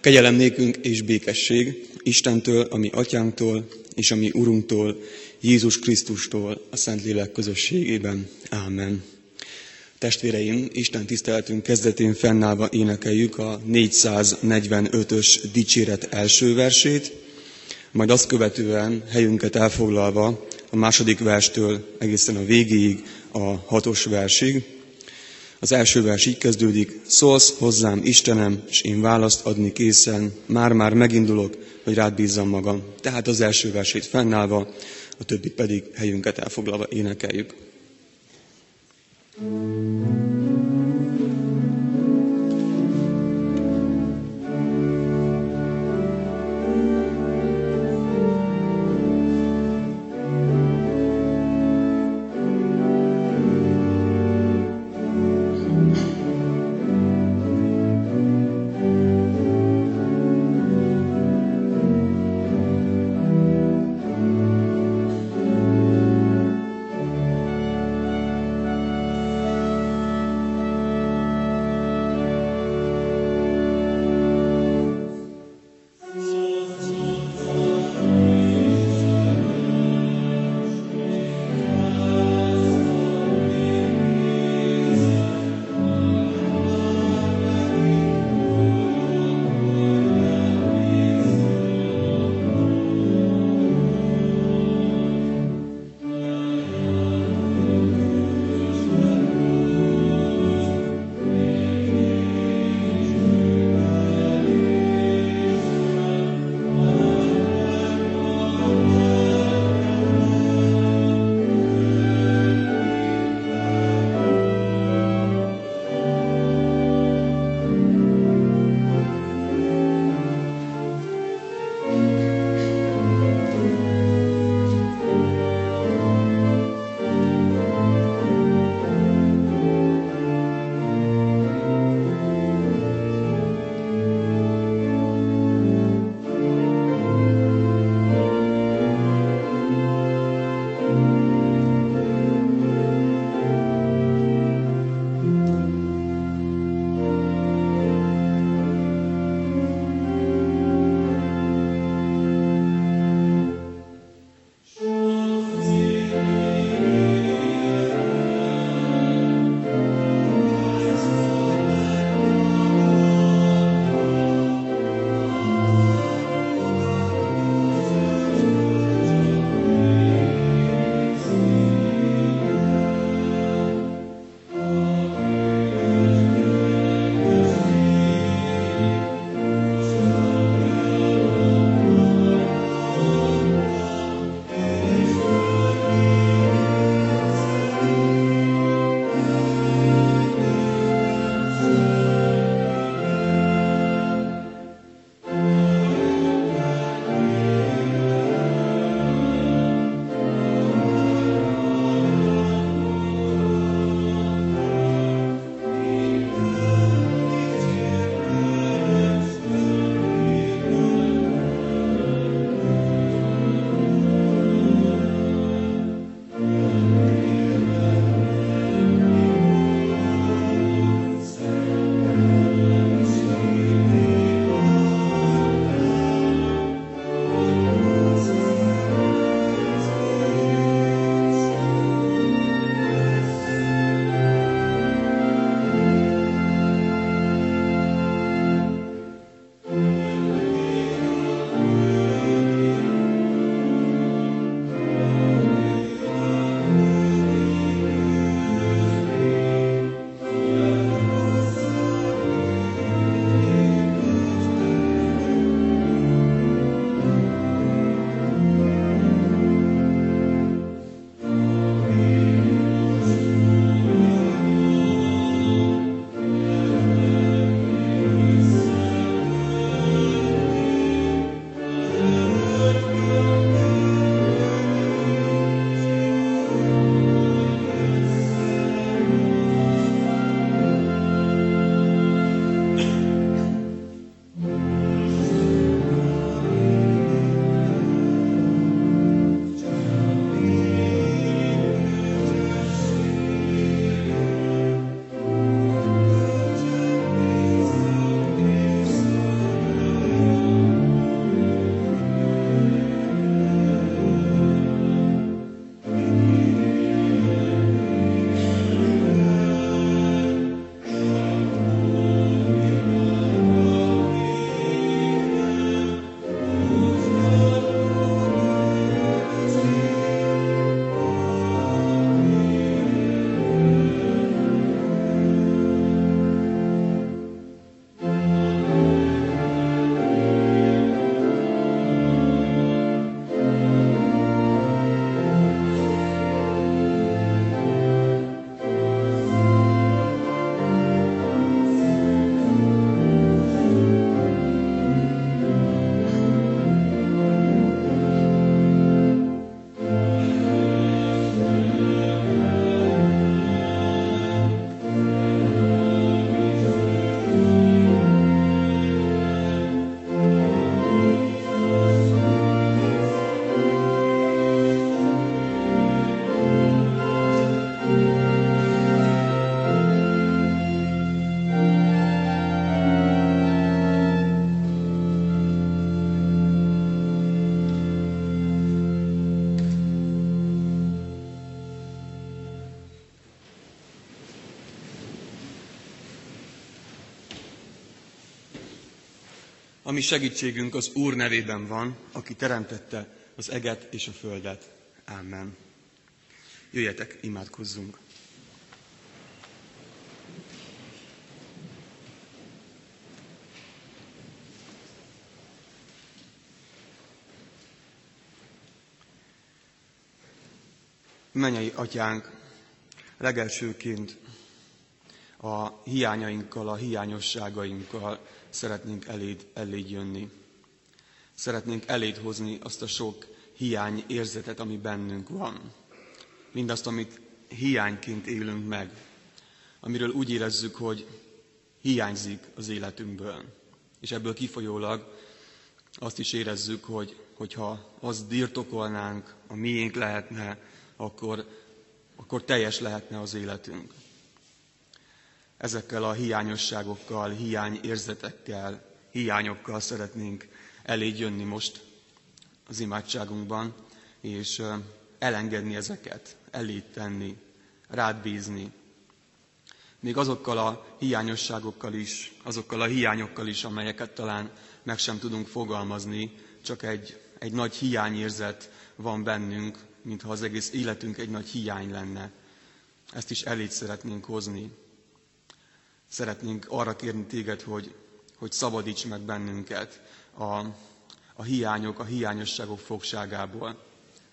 Kegyelem nékünk és békesség Istentől, ami atyánktól, és ami Urunktól, Jézus Krisztustól, a Szentlélek közösségében. Ámen. Testvéreim, Isten tiszteletünk kezdetén fennállva énekeljük a 445-ös dicséret első versét, majd azt követően helyünket elfoglalva a második verstől egészen a végéig a hatos versig. Az első vers így kezdődik, szólsz hozzám Istenem, és én választ adni készen, már-már megindulok, hogy rád bízzam magam. Tehát az első versét fennállva, a többit pedig helyünket elfoglalva énekeljük. thank you ami segítségünk az Úr nevében van, aki teremtette az eget és a földet. Amen. Jöjjetek, imádkozzunk! Menyei atyánk, legelsőként a hiányainkkal, a hiányosságainkkal szeretnénk eléd, eléd jönni. Szeretnénk eléd hozni azt a sok hiány érzetet, ami bennünk van. Mindazt, amit hiányként élünk meg, amiről úgy érezzük, hogy hiányzik az életünkből. És ebből kifolyólag azt is érezzük, hogy hogyha azt birtokolnánk, a miénk lehetne, akkor, akkor teljes lehetne az életünk. Ezekkel a hiányosságokkal, hiányérzetekkel, hiányokkal szeretnénk elégy jönni most az imádságunkban, és elengedni ezeket, elé tenni, rád bízni. Még azokkal a hiányosságokkal is, azokkal a hiányokkal is, amelyeket talán meg sem tudunk fogalmazni, csak egy, egy nagy hiányérzet van bennünk, mintha az egész életünk egy nagy hiány lenne. Ezt is elég szeretnénk hozni. Szeretnénk arra kérni téged, hogy, hogy szabadíts meg bennünket a, a hiányok, a hiányosságok fogságából.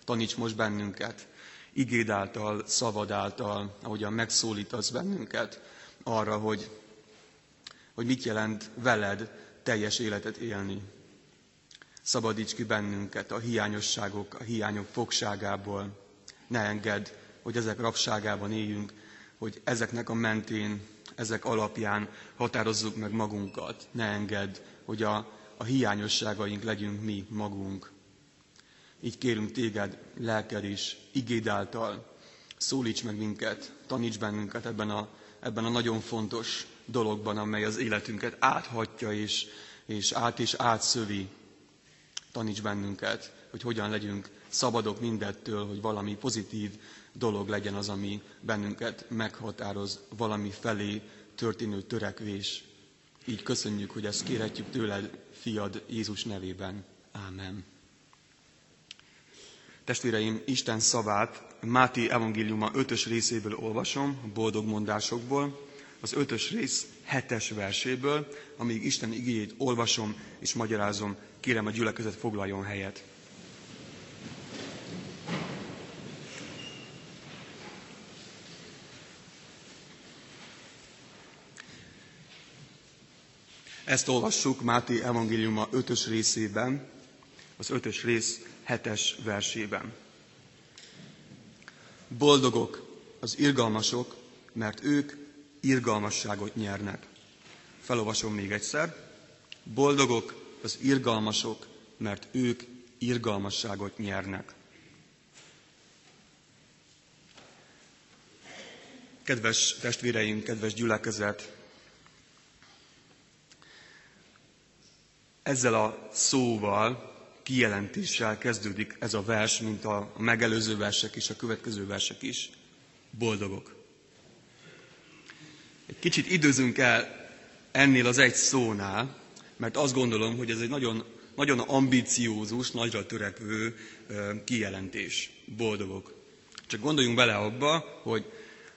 Taníts most bennünket, igéd által, szavad által, ahogyan megszólítasz bennünket arra, hogy, hogy mit jelent veled teljes életet élni. Szabadíts ki bennünket a hiányosságok, a hiányok fogságából. Ne engedd, hogy ezek rabságában éljünk, hogy ezeknek a mentén, ezek alapján határozzuk meg magunkat. Ne engedd, hogy a, a hiányosságaink legyünk mi magunk. Így kérünk téged, lelked is, igéd által, szólíts meg minket, taníts bennünket ebben a, ebben a nagyon fontos dologban, amely az életünket áthatja és, és át és átszövi, taníts bennünket, hogy hogyan legyünk szabadok mindettől, hogy valami pozitív dolog legyen az, ami bennünket meghatároz, valami felé történő törekvés. Így köszönjük, hogy ezt kérhetjük tőled, fiad Jézus nevében. Ámen. Testvéreim, Isten szavát Máté evangéliuma ötös részéből olvasom, boldog mondásokból, az ötös rész hetes verséből, amíg Isten igéjét olvasom és magyarázom, Kérem a gyülekezet foglaljon helyet. Ezt olvassuk Máté evangéliuma 5 részében, az 5 rész 7 versében. Boldogok az irgalmasok, mert ők irgalmasságot nyernek. Felolvasom még egyszer. Boldogok az irgalmasok, mert ők irgalmasságot nyernek. Kedves testvéreim, kedves gyülekezet, ezzel a szóval, kijelentéssel kezdődik ez a vers, mint a megelőző versek és a következő versek is. Boldogok. Egy kicsit időzünk el ennél az egy szónál, mert azt gondolom, hogy ez egy nagyon, nagyon ambiciózus, nagyra törekvő kijelentés. Boldogok. Csak gondoljunk bele abba, hogy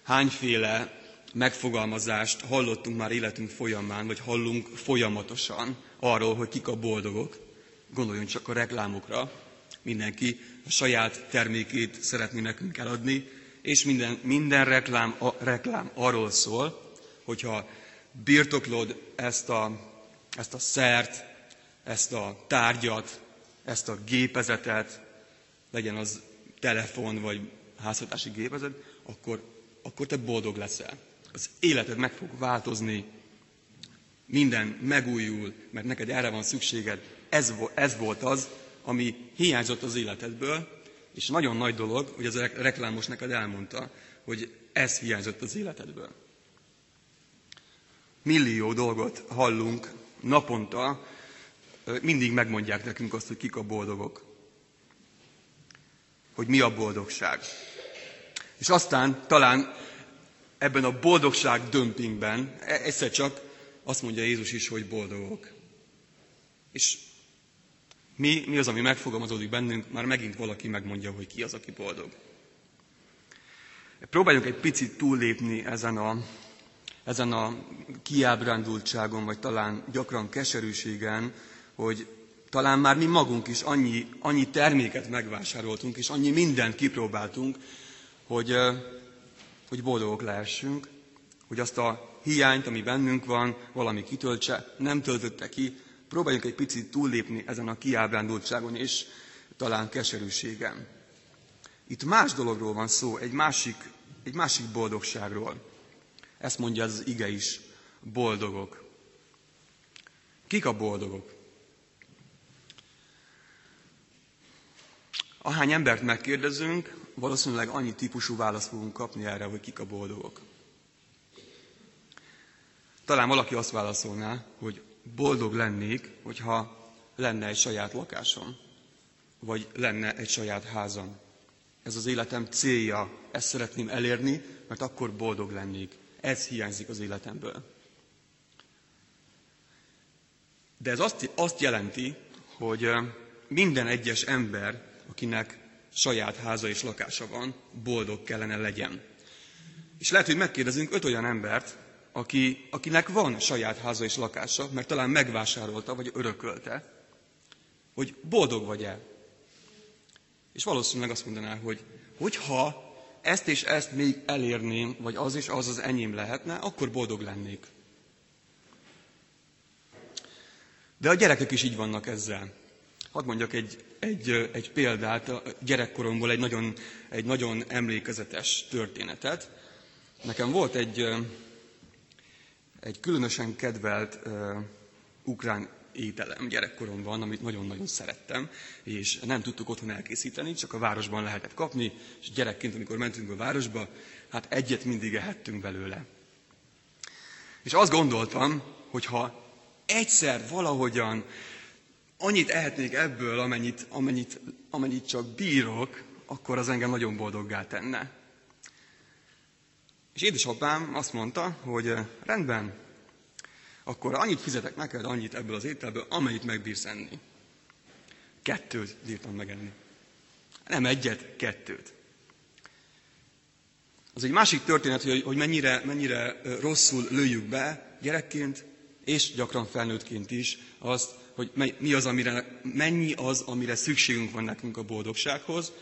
hányféle megfogalmazást hallottunk már életünk folyamán, vagy hallunk folyamatosan arról, hogy kik a boldogok. Gondoljunk csak a reklámokra. Mindenki a saját termékét szeretné nekünk eladni, és minden, minden reklám, a, reklám arról szól, hogyha birtoklod ezt a ezt a szert, ezt a tárgyat, ezt a gépezetet, legyen az telefon vagy házhatási gépezet, akkor, akkor te boldog leszel. Az életed meg fog változni, minden megújul, mert neked erre van szükséged. Ez, ez volt az, ami hiányzott az életedből, és nagyon nagy dolog, hogy az a reklámos neked elmondta, hogy ez hiányzott az életedből. Millió dolgot hallunk naponta mindig megmondják nekünk azt, hogy kik a boldogok. Hogy mi a boldogság. És aztán talán ebben a boldogság dömpingben e, egyszer csak azt mondja Jézus is, hogy boldogok. És mi, mi az, ami megfogalmazódik bennünk, már megint valaki megmondja, hogy ki az, aki boldog. Próbáljunk egy picit túllépni ezen a, ezen a kiábrándultságon, vagy talán gyakran keserűségen, hogy talán már mi magunk is annyi, annyi terméket megvásároltunk, és annyi mindent kipróbáltunk, hogy, hogy boldogok lehessünk, hogy azt a hiányt, ami bennünk van, valami kitöltse, nem töltötte ki, próbáljunk egy picit túllépni ezen a kiábrándultságon és talán keserűségen. Itt más dologról van szó, egy másik, egy másik boldogságról. Ezt mondja az ige is, boldogok. Kik a boldogok? Ahány embert megkérdezünk, valószínűleg annyi típusú választ fogunk kapni erre, hogy kik a boldogok. Talán valaki azt válaszolná, hogy boldog lennék, hogyha lenne egy saját lakásom, vagy lenne egy saját házam. Ez az életem célja, ezt szeretném elérni, mert akkor boldog lennék. Ez hiányzik az életemből. De ez azt, azt jelenti, hogy minden egyes ember, akinek saját háza és lakása van, boldog kellene legyen. És lehet, hogy megkérdezünk öt olyan embert, aki, akinek van saját háza és lakása, mert talán megvásárolta, vagy örökölte, hogy boldog vagy-e. És valószínűleg azt mondaná, hogy hogyha ezt és ezt még elérném, vagy az és az az enyém lehetne, akkor boldog lennék. De a gyerekek is így vannak ezzel. Hadd mondjak egy, egy, egy példát a gyerekkoromból, egy nagyon, egy nagyon emlékezetes történetet. Nekem volt egy, egy különösen kedvelt uh, ukrán ételem gyerekkoromban, amit nagyon-nagyon szerettem, és nem tudtuk otthon elkészíteni, csak a városban lehetett kapni, és gyerekként, amikor mentünk a városba, hát egyet mindig ehettünk belőle. És azt gondoltam, hogy ha egyszer valahogyan annyit ehetnék ebből, amennyit, amennyit, amennyit csak bírok, akkor az engem nagyon boldoggá tenne. És édesapám azt mondta, hogy rendben, akkor annyit fizetek neked, annyit ebből az ételből, amennyit megbírsz enni. Kettőt bírtam megenni. Nem egyet, kettőt. Az egy másik történet, hogy, hogy mennyire, mennyire rosszul lőjük be gyerekként, és gyakran felnőttként is azt, hogy mi az, amire, mennyi az, amire szükségünk van nekünk a boldogsághoz,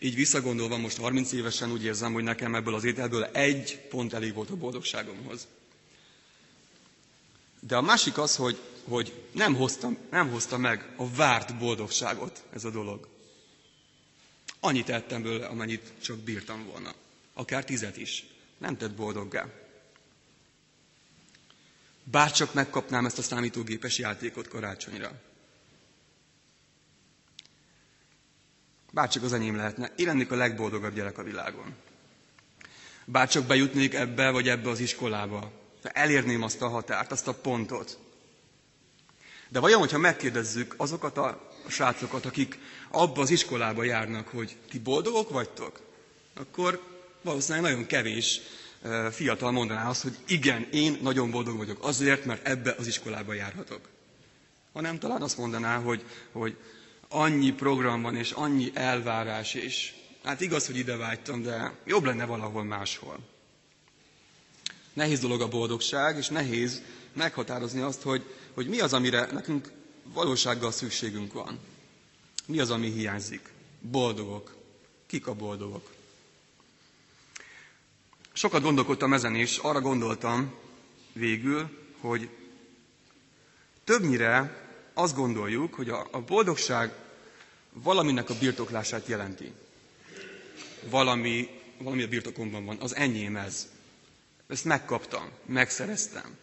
így visszagondolva most 30 évesen úgy érzem, hogy nekem ebből az ételből egy pont elég volt a boldogságomhoz. De a másik az, hogy, hogy nem, hoztam, nem hozta meg a várt boldogságot ez a dolog. Annyit ettem bőle, amennyit csak bírtam volna. Akár tizet is. Nem tett boldoggá. Bárcsak megkapnám ezt a számítógépes játékot karácsonyra. Bárcsak az enyém lehetne. Én lennék a legboldogabb gyerek a világon. Bárcsak bejutnék ebbe vagy ebbe az iskolába. Elérném azt a határt, azt a pontot. De vajon, hogyha megkérdezzük azokat a srácokat, akik abba az iskolába járnak, hogy ti boldogok vagytok, akkor valószínűleg nagyon kevés fiatal mondaná azt, hogy igen, én nagyon boldog vagyok azért, mert ebbe az iskolába járhatok. Hanem talán azt mondaná, hogy, hogy annyi program van, és annyi elvárás, és hát igaz, hogy ide vágytam, de jobb lenne valahol máshol. Nehéz dolog a boldogság, és nehéz meghatározni azt, hogy, hogy mi az, amire nekünk valósággal szükségünk van. Mi az, ami hiányzik? Boldogok. Kik a boldogok? Sokat gondolkodtam ezen is, arra gondoltam végül, hogy többnyire azt gondoljuk, hogy a, boldogság valaminek a birtoklását jelenti. Valami, valami a birtokomban van, az enyém ez. Ezt megkaptam, megszereztem.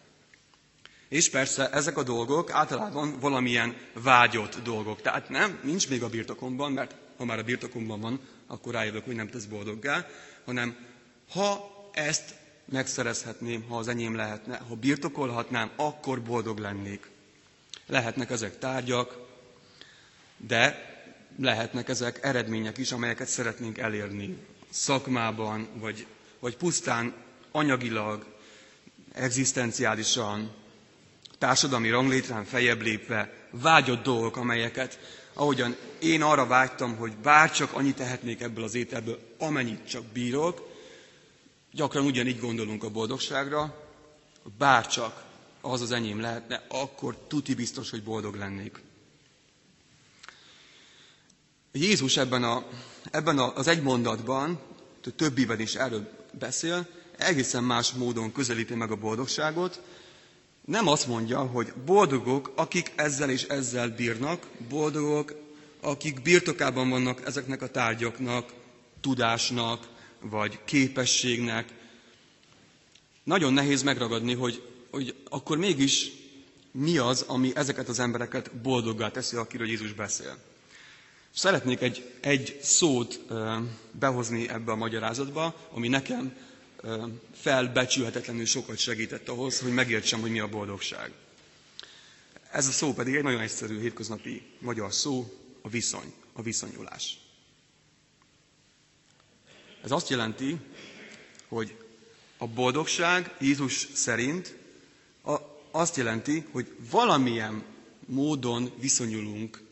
És persze ezek a dolgok általában valamilyen vágyott dolgok. Tehát nem, nincs még a birtokomban, mert ha már a birtokomban van, akkor rájövök, hogy nem tesz boldoggá, hanem ha ezt megszerezhetném, ha az enyém lehetne, ha birtokolhatnám, akkor boldog lennék. Lehetnek ezek tárgyak, de lehetnek ezek eredmények is, amelyeket szeretnénk elérni szakmában, vagy, vagy pusztán anyagilag, egzisztenciálisan, társadalmi ranglétrán fejebb lépve vágyott dolgok, amelyeket, ahogyan én arra vágytam, hogy bárcsak annyit tehetnék ebből az ételből, amennyit csak bírok, gyakran ugyanígy gondolunk a boldogságra, bárcsak az az enyém lehetne, akkor tuti biztos, hogy boldog lennék. Jézus ebben, a, ebben az egy mondatban, többiben is erről beszél, egészen más módon közelíti meg a boldogságot. Nem azt mondja, hogy boldogok, akik ezzel és ezzel bírnak, boldogok, akik birtokában vannak ezeknek a tárgyaknak, tudásnak, vagy képességnek. Nagyon nehéz megragadni, hogy, hogy akkor mégis mi az, ami ezeket az embereket boldoggá teszi, akiről Jézus beszél. Szeretnék egy, egy szót behozni ebbe a magyarázatba, ami nekem felbecsülhetetlenül sokat segített ahhoz, hogy megértsem, hogy mi a boldogság. Ez a szó pedig egy nagyon egyszerű hétköznapi magyar szó, a viszony, a viszonyulás. Ez azt jelenti, hogy a boldogság Jézus szerint azt jelenti, hogy valamilyen módon viszonyulunk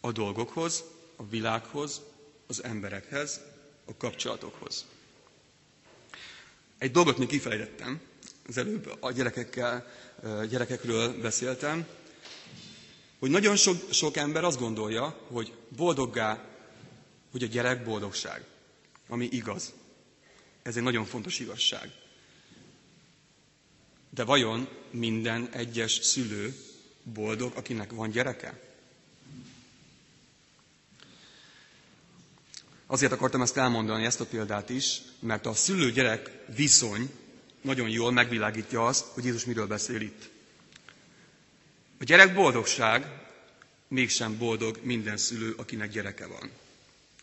a dolgokhoz, a világhoz, az emberekhez, a kapcsolatokhoz. Egy dolgot még kifelejtettem, az előbb a gyerekekkel, gyerekekről beszéltem, hogy nagyon sok, sok ember azt gondolja, hogy boldoggá, hogy a gyerek boldogság, ami igaz. Ez egy nagyon fontos igazság. De vajon minden egyes szülő boldog, akinek van gyereke? Azért akartam ezt elmondani, ezt a példát is, mert a szülő-gyerek viszony nagyon jól megvilágítja azt, hogy Jézus miről beszél itt. A gyerek boldogság, mégsem boldog minden szülő, akinek gyereke van.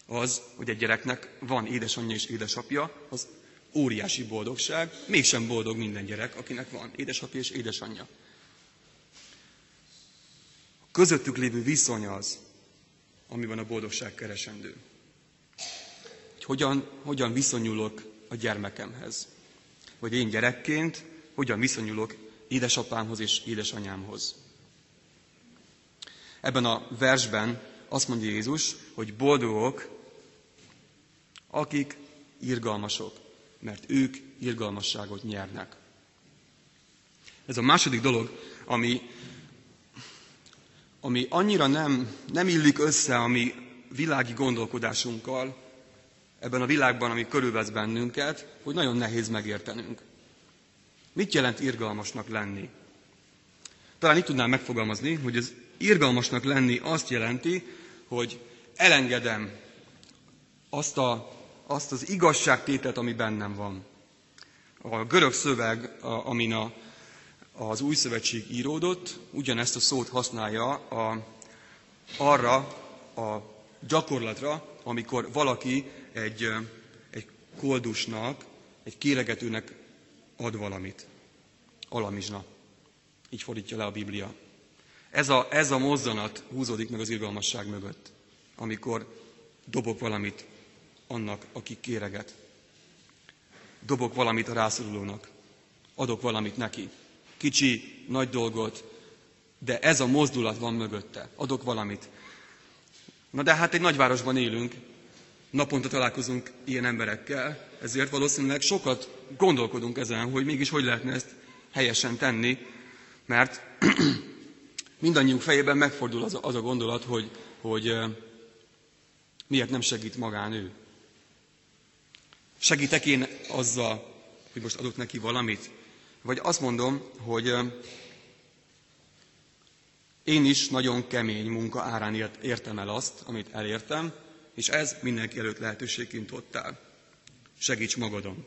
Az, hogy egy gyereknek van édesanyja és édesapja, az óriási boldogság, mégsem boldog minden gyerek, akinek van édesapja és édesanyja. A közöttük lévő viszony az, amiben a boldogság keresendő hogyan, hogyan viszonyulok a gyermekemhez. Vagy én gyerekként hogyan viszonyulok édesapámhoz és édesanyámhoz. Ebben a versben azt mondja Jézus, hogy boldogok, akik irgalmasok, mert ők irgalmasságot nyernek. Ez a második dolog, ami, ami annyira nem, nem illik össze a mi világi gondolkodásunkkal, ebben a világban, ami körülvesz bennünket, hogy nagyon nehéz megértenünk. Mit jelent irgalmasnak lenni? Talán itt tudnám megfogalmazni, hogy az irgalmasnak lenni azt jelenti, hogy elengedem azt, a, azt az igazságtételt, ami bennem van. A görög szöveg, amin a, az új szövetség íródott, ugyanezt a szót használja a, arra a gyakorlatra, amikor valaki egy, egy koldusnak, egy kéregetőnek ad valamit. Alamizsna. Így fordítja le a Biblia. Ez a, ez a mozzanat húzódik meg az irgalmasság mögött, amikor dobok valamit annak, aki kéreget. Dobok valamit a rászorulónak. Adok valamit neki. Kicsi, nagy dolgot, de ez a mozdulat van mögötte. Adok valamit. Na de hát egy nagyvárosban élünk, naponta találkozunk ilyen emberekkel, ezért valószínűleg sokat gondolkodunk ezen, hogy mégis hogy lehetne ezt helyesen tenni, mert mindannyiunk fejében megfordul az a, az a gondolat, hogy, hogy miért nem segít magán ő. Segítek én azzal, hogy most adok neki valamit? Vagy azt mondom, hogy én is nagyon kemény munka árán értem el azt, amit elértem, és ez mindenki előtt lehetőségként ott áll. Segíts magadon.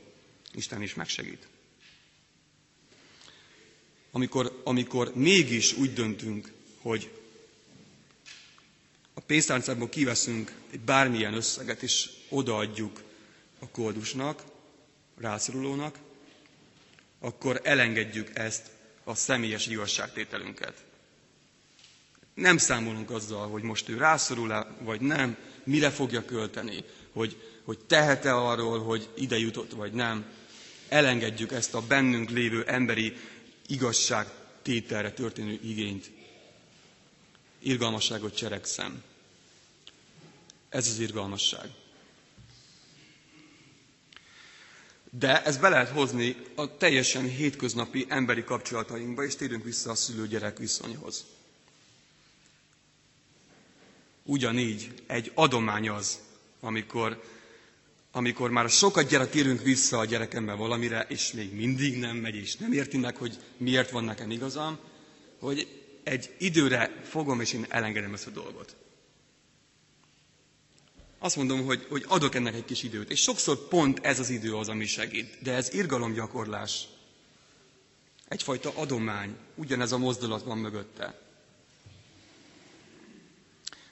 Isten is megsegít. Amikor, amikor mégis úgy döntünk, hogy a pénztárcából kiveszünk egy bármilyen összeget, és odaadjuk a koldusnak, rászorulónak, akkor elengedjük ezt a személyes igazságtételünket. Nem számolunk azzal, hogy most ő rászorul-e, vagy nem, mire fogja költeni, hogy, hogy tehet-e arról, hogy ide jutott, vagy nem. Elengedjük ezt a bennünk lévő emberi igazság tételre történő igényt. Irgalmasságot cserekszem. Ez az irgalmasság. De ezt be lehet hozni a teljesen hétköznapi emberi kapcsolatainkba, és térünk vissza a szülő-gyerek viszonyhoz. Ugyanígy egy adomány az, amikor, amikor már sokat gyere térünk vissza a gyerekemmel valamire, és még mindig nem megy, és nem érti meg, hogy miért van nekem igazam, hogy egy időre fogom, és én elengedem ezt a dolgot. Azt mondom, hogy, hogy adok ennek egy kis időt. És sokszor pont ez az idő az, ami segít. De ez irgalomgyakorlás. Egyfajta adomány. Ugyanez a mozdulat van mögötte.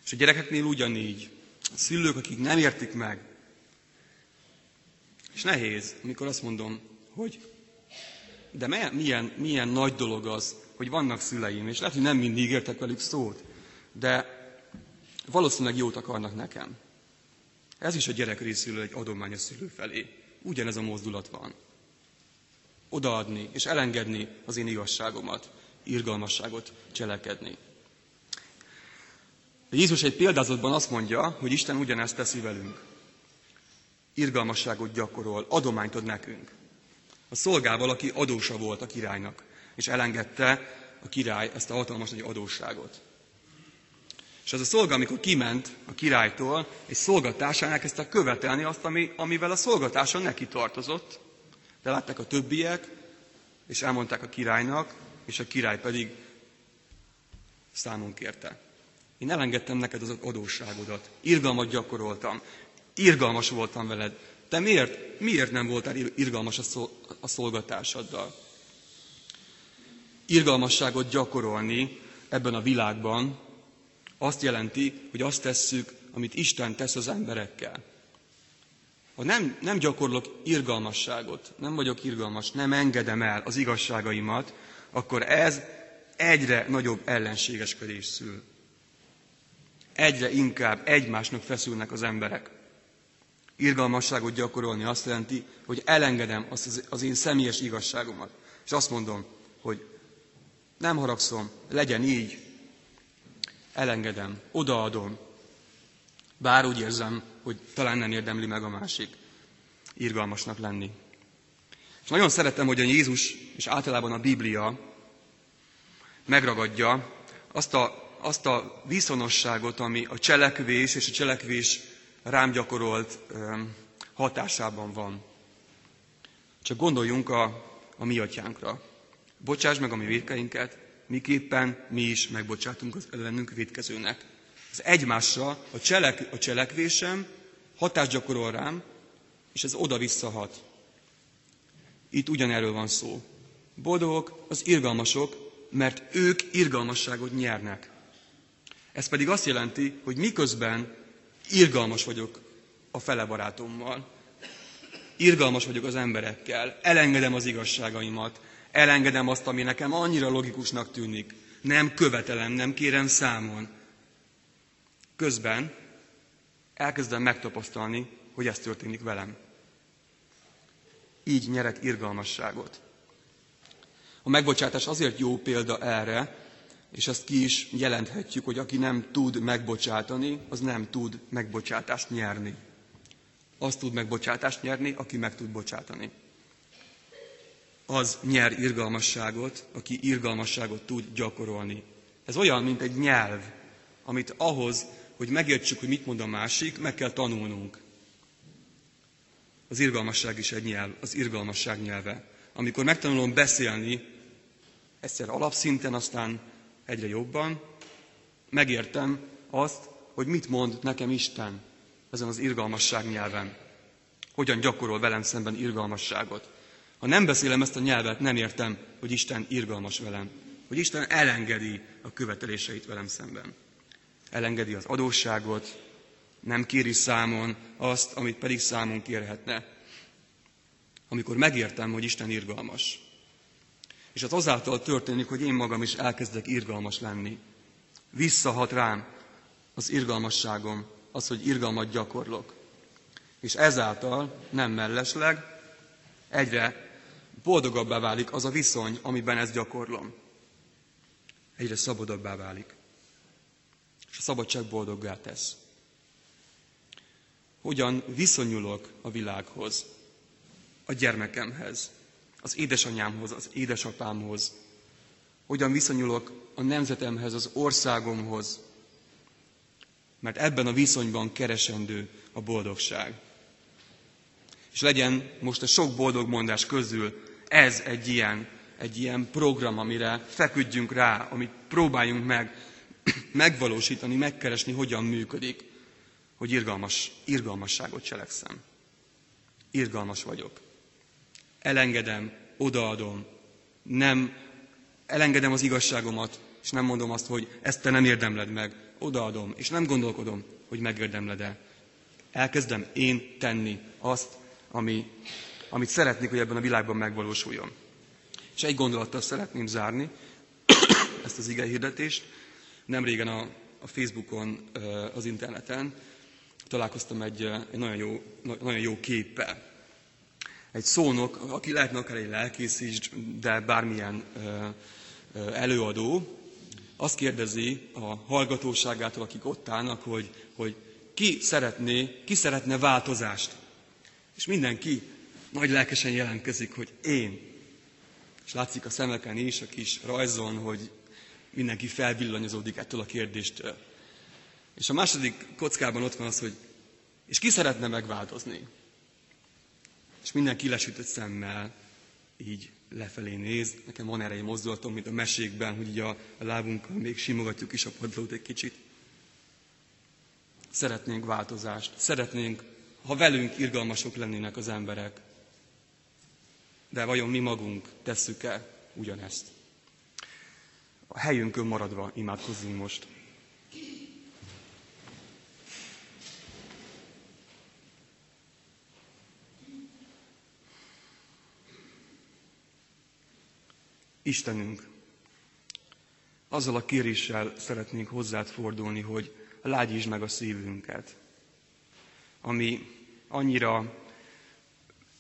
És a gyerekeknél ugyanígy. A szülők, akik nem értik meg. És nehéz, amikor azt mondom, hogy de milyen, milyen, nagy dolog az, hogy vannak szüleim, és lehet, hogy nem mindig értek velük szót, de valószínűleg jót akarnak nekem. Ez is a gyerek részéről egy adomány a szülő felé. Ugyanez a mozdulat van. Odaadni és elengedni az én igazságomat, irgalmasságot cselekedni. Jézus egy példázatban azt mondja, hogy Isten ugyanezt teszi velünk. Irgalmasságot gyakorol, adományt ad nekünk. A szolgával, aki adósa volt a királynak, és elengedte a király ezt a hatalmas nagy adósságot. És az a szolga, amikor kiment a királytól, egy szolgatásán elkezdte követelni azt, ami, amivel a szolgatáson neki tartozott. De látták a többiek, és elmondták a királynak, és a király pedig számon kérte. Én elengedtem neked az adósságodat, irgalmat gyakoroltam, irgalmas voltam veled. Te miért, miért nem voltál irgalmas a szolgatásaddal? Irgalmasságot gyakorolni ebben a világban azt jelenti, hogy azt tesszük, amit Isten tesz az emberekkel. Ha nem, nem gyakorlok irgalmasságot, nem vagyok irgalmas, nem engedem el az igazságaimat, akkor ez egyre nagyobb ellenségeskedés szül. Egyre inkább egymásnak feszülnek az emberek. Irgalmasságot gyakorolni azt jelenti, hogy elengedem azt az én személyes igazságomat. És azt mondom, hogy nem haragszom, legyen így, elengedem, odaadom, bár úgy érzem, hogy talán nem érdemli meg a másik irgalmasnak lenni. És nagyon szeretem, hogy a Jézus és általában a Biblia megragadja azt a, azt a viszonosságot, ami a cselekvés és a cselekvés rám gyakorolt hatásában van. Csak gondoljunk a, a mi atyánkra. Bocsáss meg a mi védkeinket, miképpen mi is megbocsátunk az ellenünk védkezőnek. Az egymásra a, cselek, a cselekvésem hatást gyakorol rám, és ez oda-vissza hat. Itt ugyanerről van szó. Boldogok az irgalmasok, mert ők irgalmasságot nyernek. Ez pedig azt jelenti, hogy miközben irgalmas vagyok a fele barátommal, irgalmas vagyok az emberekkel, elengedem az igazságaimat, elengedem azt, ami nekem annyira logikusnak tűnik. Nem követelem, nem kérem számon. Közben elkezdem megtapasztalni, hogy ez történik velem. Így nyerek irgalmasságot. A megbocsátás azért jó példa erre, és ezt ki is jelenthetjük, hogy aki nem tud megbocsátani, az nem tud megbocsátást nyerni. Az tud megbocsátást nyerni, aki meg tud bocsátani az nyer irgalmasságot, aki irgalmasságot tud gyakorolni. Ez olyan, mint egy nyelv, amit ahhoz, hogy megértsük, hogy mit mond a másik, meg kell tanulnunk. Az irgalmasság is egy nyelv, az irgalmasság nyelve. Amikor megtanulom beszélni, egyszer alapszinten, aztán egyre jobban, megértem azt, hogy mit mond nekem Isten ezen az irgalmasság nyelven. Hogyan gyakorol velem szemben irgalmasságot. Ha nem beszélem ezt a nyelvet, nem értem, hogy Isten irgalmas velem, hogy Isten elengedi a követeléseit velem szemben. Elengedi az adósságot, nem kéri számon azt, amit pedig számon kérhetne. Amikor megértem, hogy Isten irgalmas. És az azáltal történik, hogy én magam is elkezdek irgalmas lenni. Visszahat rám az irgalmasságom, az, hogy irgalmat gyakorlok. És ezáltal nem mellesleg egyre boldogabbá válik az a viszony, amiben ezt gyakorlom. egyre szabadabbá válik. És a szabadság boldoggá tesz. Hogyan viszonyulok a világhoz, a gyermekemhez, az édesanyámhoz, az édesapámhoz, hogyan viszonyulok a nemzetemhez, az országomhoz, mert ebben a viszonyban keresendő a boldogság. És legyen most a sok boldog mondás közül ez egy ilyen, egy ilyen program, amire feküdjünk rá, amit próbáljunk meg megvalósítani, megkeresni, hogyan működik, hogy irgalmas, irgalmasságot cselekszem. Irgalmas vagyok. Elengedem, odaadom, nem elengedem az igazságomat, és nem mondom azt, hogy ezt te nem érdemled meg, odaadom, és nem gondolkodom, hogy megérdemled-e. Elkezdem én tenni azt, ami, amit szeretnék, hogy ebben a világban megvalósuljon. És egy gondolattal szeretném zárni ezt az ige hirdetést. Nem régen a, a Facebookon, az interneten találkoztam egy, egy nagyon, jó, nagyon jó képpel. Egy szónok, aki lehetne akár egy lelkész is, de bármilyen előadó, azt kérdezi a hallgatóságától, akik ott állnak, hogy, hogy ki szeretné, ki szeretne változást. És mindenki nagy lelkesen jelentkezik, hogy én. És látszik a szemeken is, a kis rajzon, hogy mindenki felvillanyozódik ettől a kérdéstől. És a második kockában ott van az, hogy és ki szeretne megváltozni? És mindenki lesütött szemmel így lefelé néz. Nekem van erre egy mozdulatom, mint a mesékben, hogy így a, a lábunkkal még simogatjuk is a padlót egy kicsit. Szeretnénk változást. Szeretnénk, ha velünk irgalmasok lennének az emberek. De vajon mi magunk tesszük-e ugyanezt? A helyünkön maradva imádkozzunk most. Istenünk, azzal a kéréssel szeretnénk hozzád fordulni, hogy lágyítsd meg a szívünket, ami annyira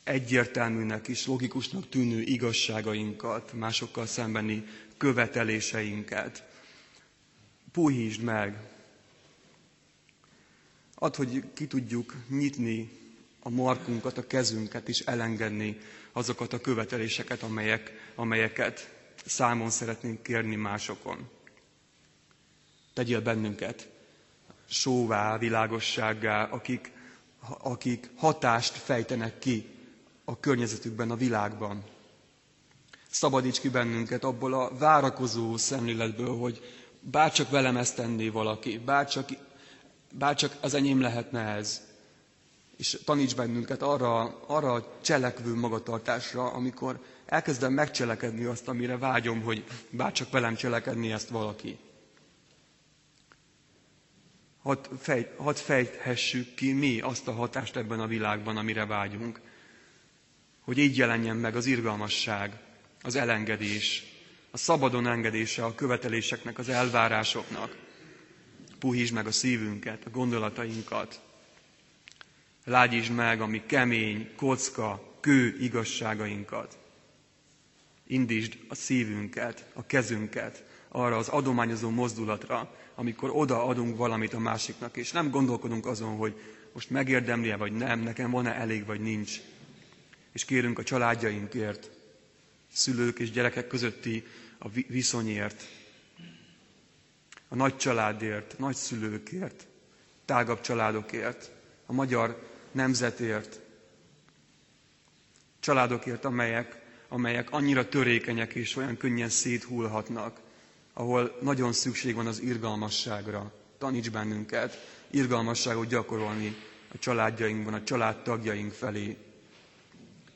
egyértelműnek és logikusnak tűnő igazságainkat, másokkal szembeni követeléseinket. Puhítsd meg! Add, hogy ki tudjuk nyitni a markunkat, a kezünket, és elengedni azokat a követeléseket, amelyek, amelyeket számon szeretnénk kérni másokon. Tegyél bennünket sóvá, világossággá, akik, akik hatást fejtenek ki a környezetükben, a világban. Szabadíts ki bennünket abból a várakozó szemléletből, hogy bárcsak velem ezt tenné valaki, bárcsak, bárcsak az enyém lehetne ez. És taníts bennünket arra, arra a cselekvő magatartásra, amikor elkezdem megcselekedni azt, amire vágyom, hogy bárcsak velem cselekedni ezt valaki. Hadd, fej, hadd fejthessük ki mi azt a hatást ebben a világban, amire vágyunk. Hogy így jelenjen meg az irgalmasság, az elengedés, a szabadon engedése a követeléseknek, az elvárásoknak. Puhítsd meg a szívünket, a gondolatainkat. Lágyítsd meg a mi kemény, kocka, kő igazságainkat indítsd a szívünket, a kezünket arra az adományozó mozdulatra, amikor odaadunk valamit a másiknak, és nem gondolkodunk azon, hogy most megérdemli-e vagy nem, nekem van-e elég vagy nincs. És kérünk a családjainkért, szülők és gyerekek közötti a viszonyért, a nagy családért, nagy szülőkért, tágabb családokért, a magyar nemzetért, családokért, amelyek amelyek annyira törékenyek és olyan könnyen széthullhatnak, ahol nagyon szükség van az irgalmasságra. Taníts bennünket irgalmasságot gyakorolni a családjainkban, a családtagjaink felé.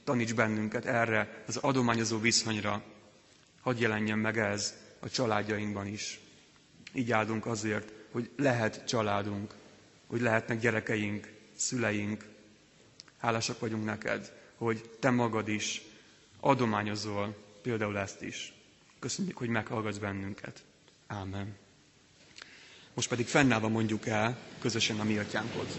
Taníts bennünket erre az adományozó viszonyra. Hadd jelenjen meg ez a családjainkban is. Így áldunk azért, hogy lehet családunk, hogy lehetnek gyerekeink, szüleink. Hálásak vagyunk neked, hogy te magad is adományozol például ezt is. Köszönjük, hogy meghallgatsz bennünket. Ámen. Most pedig fennállva mondjuk el közösen a mi atyánkot.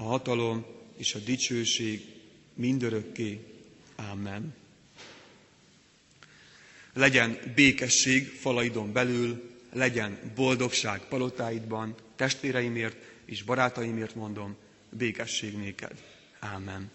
a hatalom és a dicsőség mindörökké. Amen. Legyen békesség falaidon belül, legyen boldogság palotáidban, testvéreimért és barátaimért mondom, békesség néked. Amen.